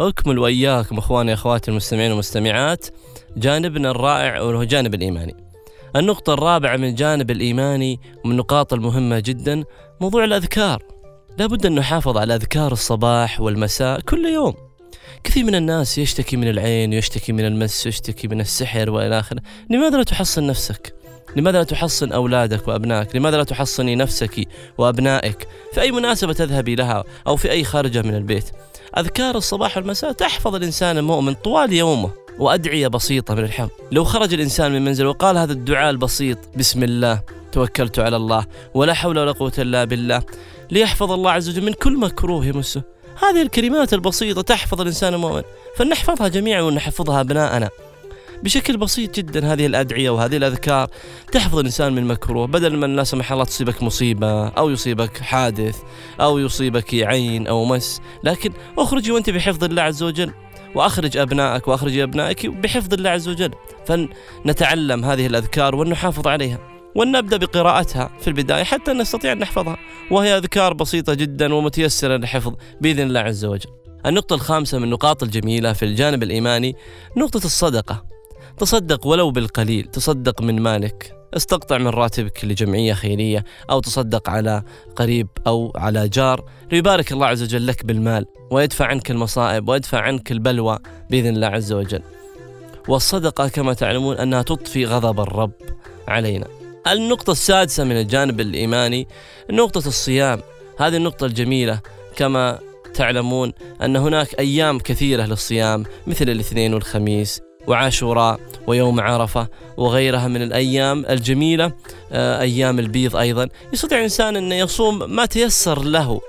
أكمل وإياكم أخواني أخواتي المستمعين والمستمعات جانبنا الرائع وهو جانب الإيماني. النقطة الرابعة من الجانب الإيماني ومن النقاط المهمة جدا موضوع الأذكار. لابد أن نحافظ على أذكار الصباح والمساء كل يوم. كثير من الناس يشتكي من العين ويشتكي من المس ويشتكي من السحر وإلى آخره. لماذا لا تحصن نفسك؟ لماذا لا تحصن أولادك وأبنائك؟ لماذا لا تحصني نفسك وأبنائك؟ في أي مناسبة تذهبي لها أو في أي خارجة من البيت؟ أذكار الصباح والمساء تحفظ الإنسان المؤمن طوال يومه وأدعية بسيطة من الحفظ. لو خرج الإنسان من منزله وقال هذا الدعاء البسيط بسم الله توكلت على الله ولا حول ولا قوة إلا بالله ليحفظ الله عز وجل من كل مكروه يمسه. هذه الكلمات البسيطة تحفظ الإنسان المؤمن فلنحفظها جميعا ونحفظها أبناءنا. بشكل بسيط جدا هذه الأدعية وهذه الأذكار تحفظ الإنسان من مكروه بدل من لا سمح الله تصيبك مصيبة أو يصيبك حادث أو يصيبك عين أو مس لكن أخرجي وأنت بحفظ الله عز وجل وأخرج أبنائك وأخرج أبنائك بحفظ الله عز وجل فنتعلم هذه الأذكار ونحافظ عليها ونبدا بقراءتها في البداية حتى نستطيع أن نحفظها وهي أذكار بسيطة جدا ومتيسرة للحفظ بإذن الله عز وجل. النقطة الخامسة من النقاط الجميلة في الجانب الإيماني نقطة الصدقة. تصدق ولو بالقليل تصدق من مالك استقطع من راتبك لجمعية خيرية أو تصدق على قريب أو على جار. ليبارك الله عز وجل لك بالمال ويدفع عنك المصائب ويدفع عنك البلوى بإذن الله عز وجل. والصدقة كما تعلمون أنها تطفي غضب الرب علينا. النقطة السادسة من الجانب الإيماني نقطة الصيام. هذه النقطة الجميلة كما تعلمون أن هناك أيام كثيرة للصيام مثل الاثنين والخميس. وعاشوراء ويوم عرفة وغيرها من الأيام الجميلة آه، أيام البيض أيضا. يستطيع الإنسان أن يصوم ما تيسر له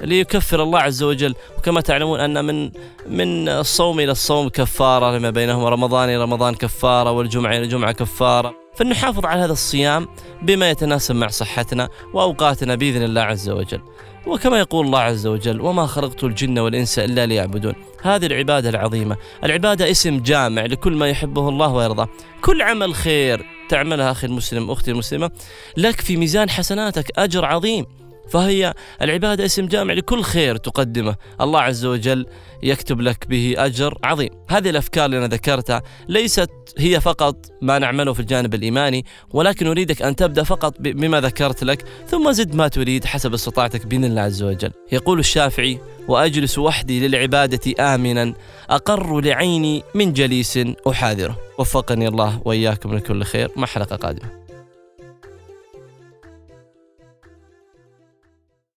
ليكفر الله عز وجل. وكما تعلمون أن من من الصوم إلى الصوم كفارة لما بينهما رمضان إلى رمضان كفارة والجمعة إلى الجمعة كفارة. فلنحافظ على هذا الصيام بما يتناسب مع صحتنا وأوقاتنا بإذن الله عز وجل. وكما يقول الله عز وجل وما خلقت الجن والإنس إلا ليعبدون. هذه العبادة العظيمة. العبادة اسم جامع لكل ما يحبه الله ويرضاه. كل عمل خير تعملها أخي المسلم أختي المسلمة لك في ميزان حسناتك أجر عظيم. فهي العبادة اسم جامع لكل خير تقدمه. الله عز وجل يكتب لك به أجر عظيم. هذه الأفكار اللي أنا ذكرتها ليست هي فقط ما نعمله في الجانب الإيماني ولكن أريدك أن تبدأ فقط بما ذكرت لك ثم زد ما تريد حسب استطاعتك بإذن الله عز وجل. يقول الشافعي وأجلس وحدي للعبادة آمنا أقر لعيني من جليس أحاذره. وفقني الله وإياكم لكل خير. مع حلقة قادمة.